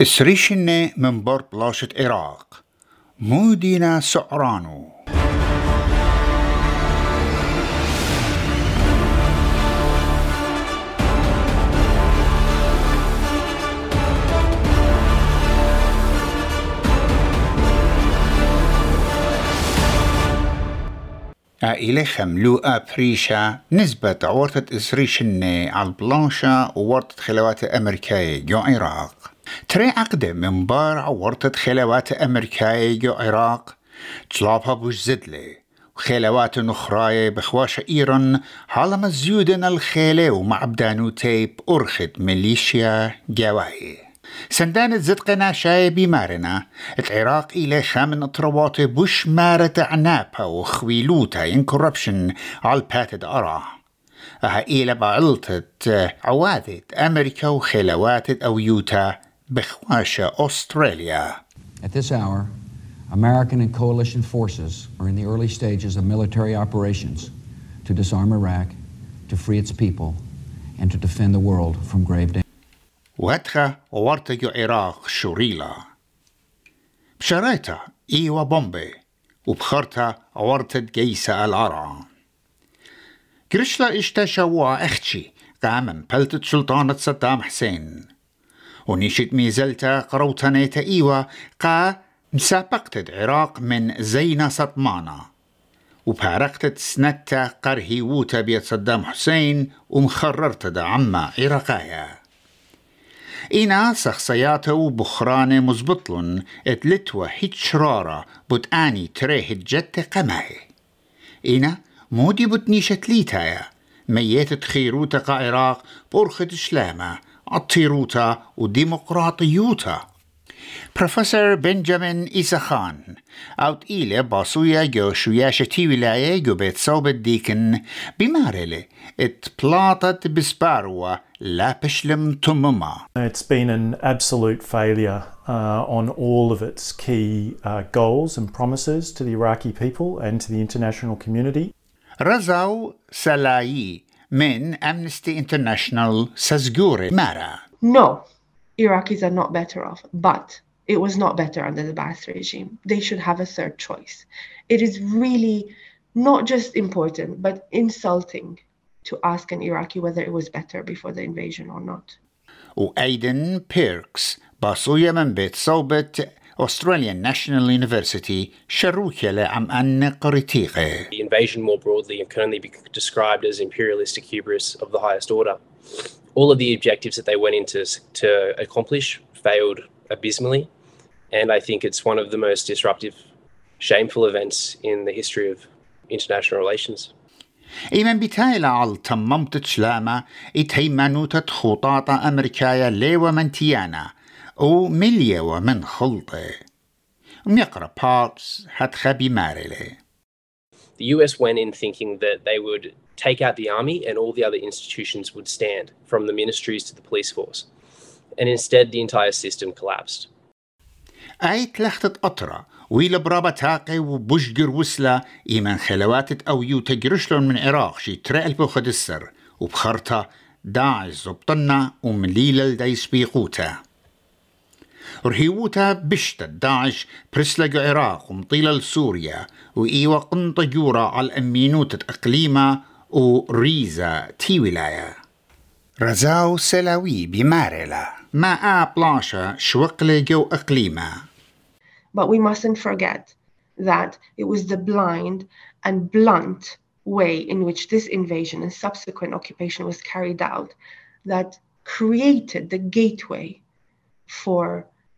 اسريشن من بور بلاشة عراق. مودينا سعرانو. عائلة خملوءة بريشة نسبة عورتة إسريشنة على البلانشة وورتة خلوات أمريكية جو عراق. تري عقدة من بار عورتة خلوات أمريكية جو عراق. تلابها بوش زدلة وخلوات نخراية بخواش إيران. حالما زيودن الخيلة ومعبدانو تيب أرخد ميليشيا جواهي. سندان زدقنا شاي بمارنا العراق إلى خامن اطروات بوش مارة عنابها وخويلوتا ين كوربشن على باتد أرا. أها إلى بعلتت عوادت أمريكا وخلواتت أو يوتا. بخواشة أستراليا At this hour, American and coalition forces are in the early stages of military operations to disarm Iraq, to free its people, and to defend the world from grave danger. واتخا وورتجو عراق شوريلا بشريتا إيوا بومبي وبخرتا ورتت جيسة العرا كرشلا اشتشا اختشي قامن بلتت سلطانة صدام حسين ونيشت ميزلتا قروتانيتا إيوا قا مسابقت العراق من زينة سطمانة وبارقتت سنتا قرهيوتا بيت صدام حسين ومخررت دا عما عراقايا إنا شخصياته وبخرانة مزبطلن اتلتوا هيت شرارة بتاني تريه الجت قماي. إنا مودي بتنيشة ليتايا. ميت خيروتا عراق برخة شلامة. عطيروتا وديمقراطيوتا بروفيسور بنجامين إيساخان أوت إيلي باسويا جو شوياشة ولاية جو بيت صوب الديكن بمارلي ات بلاطت بسباروا لا بشلم تمما It's been an absolute failure uh, on all of its key uh, goals and promises to the Iraqi people and to the international community. رزاو سلاي من أمنستي انترناشنال سزجوري مارا No, Iraqis are not better off, but it was not better under the Ba'ath regime. They should have a third choice. It is really not just important, but insulting to ask an Iraqi whether it was better before the invasion or not. وأيدن بيركس باصوية من بيت صوبة Australian National University شروكة لعم أن قريتيغي The invasion more broadly can only be described as imperialistic hubris of the highest order. All of the objectives that they went into to accomplish failed abysmally, and I think it's one of the most disruptive, shameful events in the history of international relations. إيمن بتايلا على تممت شلامة إتهيمانوتة خطاطة أمريكايا ليوة من تيانا أو مليوة من خلطة ميقرا بارتس هتخبي مارلي The US went in thinking that they would take out the army and all the other institutions would stand, from the ministries to the police force. And instead, the entire system collapsed. أي تلختت أطرة ويل برابا تاقي وبشجر وسلا إيمان خلواتت أو يو تجرشلون من عراق شي ترقل بخد السر وبخرطة داعش زبطنا ومليلة دايس بيقوتا رهيوتا بشتا داعش برسلق عراق ومطيلة لسوريا وإيوا قنطة جورا على الأمينوتة أقليمة وريزا تي ولاية رزاو سلاوي بمارلا ما آ بلاشا شوقلة جو أقليمة But we mustn't forget that it was the blind and blunt way in which this invasion and subsequent occupation was carried out that created the gateway for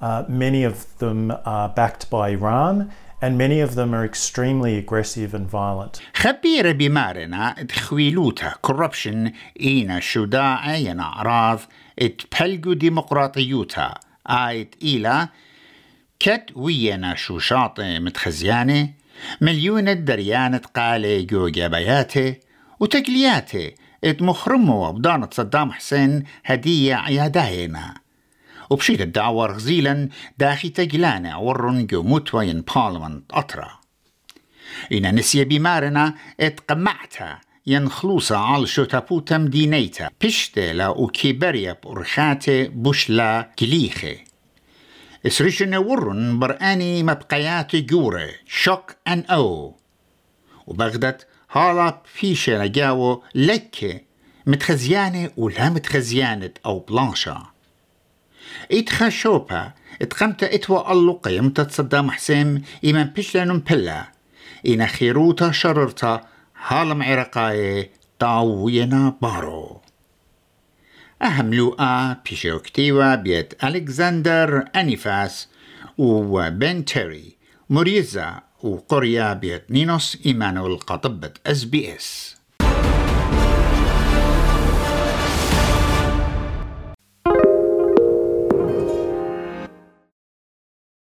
Uh, many of them are backed by Iran, and many of them are extremely aggressive and violent. خبيرة بمارنا تخويلوتا كوربشن إينا شداعة ينا أعراض اتبلغو ديمقراطيوتا آيت إلى كت وينا شو شاطئ متخزيانة مليون الدريانة قالي جو جابياتي وتقلياتي إت مخرمو وبدانة صدام حسين هدية عياداينا وبشيت الدعوة غزيلا داخي تقلانة ورن جو متوين بارلمنت أطرا إنا نسي بمارنا إت قمعتا ينخلوصا على شو تابوتا دينيتا بشتلا وكيبريا بأرخاتي بوشلا كليخي اسريشن ورن برآني مبقيات جوري شوك أن أو. وبغداد هالا فيشة لجاو لكة متخزيانة ولا متخزيانة أو بلانشا. اتخشوبا اتقمت إتوا اللو قيمت صدام حسين إيمان بشلن بلا إنا خيروتا شررتا هالم عرقاي طاوينا بارو. أهم لوقا بيشوكتيوا بيت ألكسندر أنيفاس وبن تيري مريزا وقرية بيت نينوس إيمانويل قطبة أس بي إس.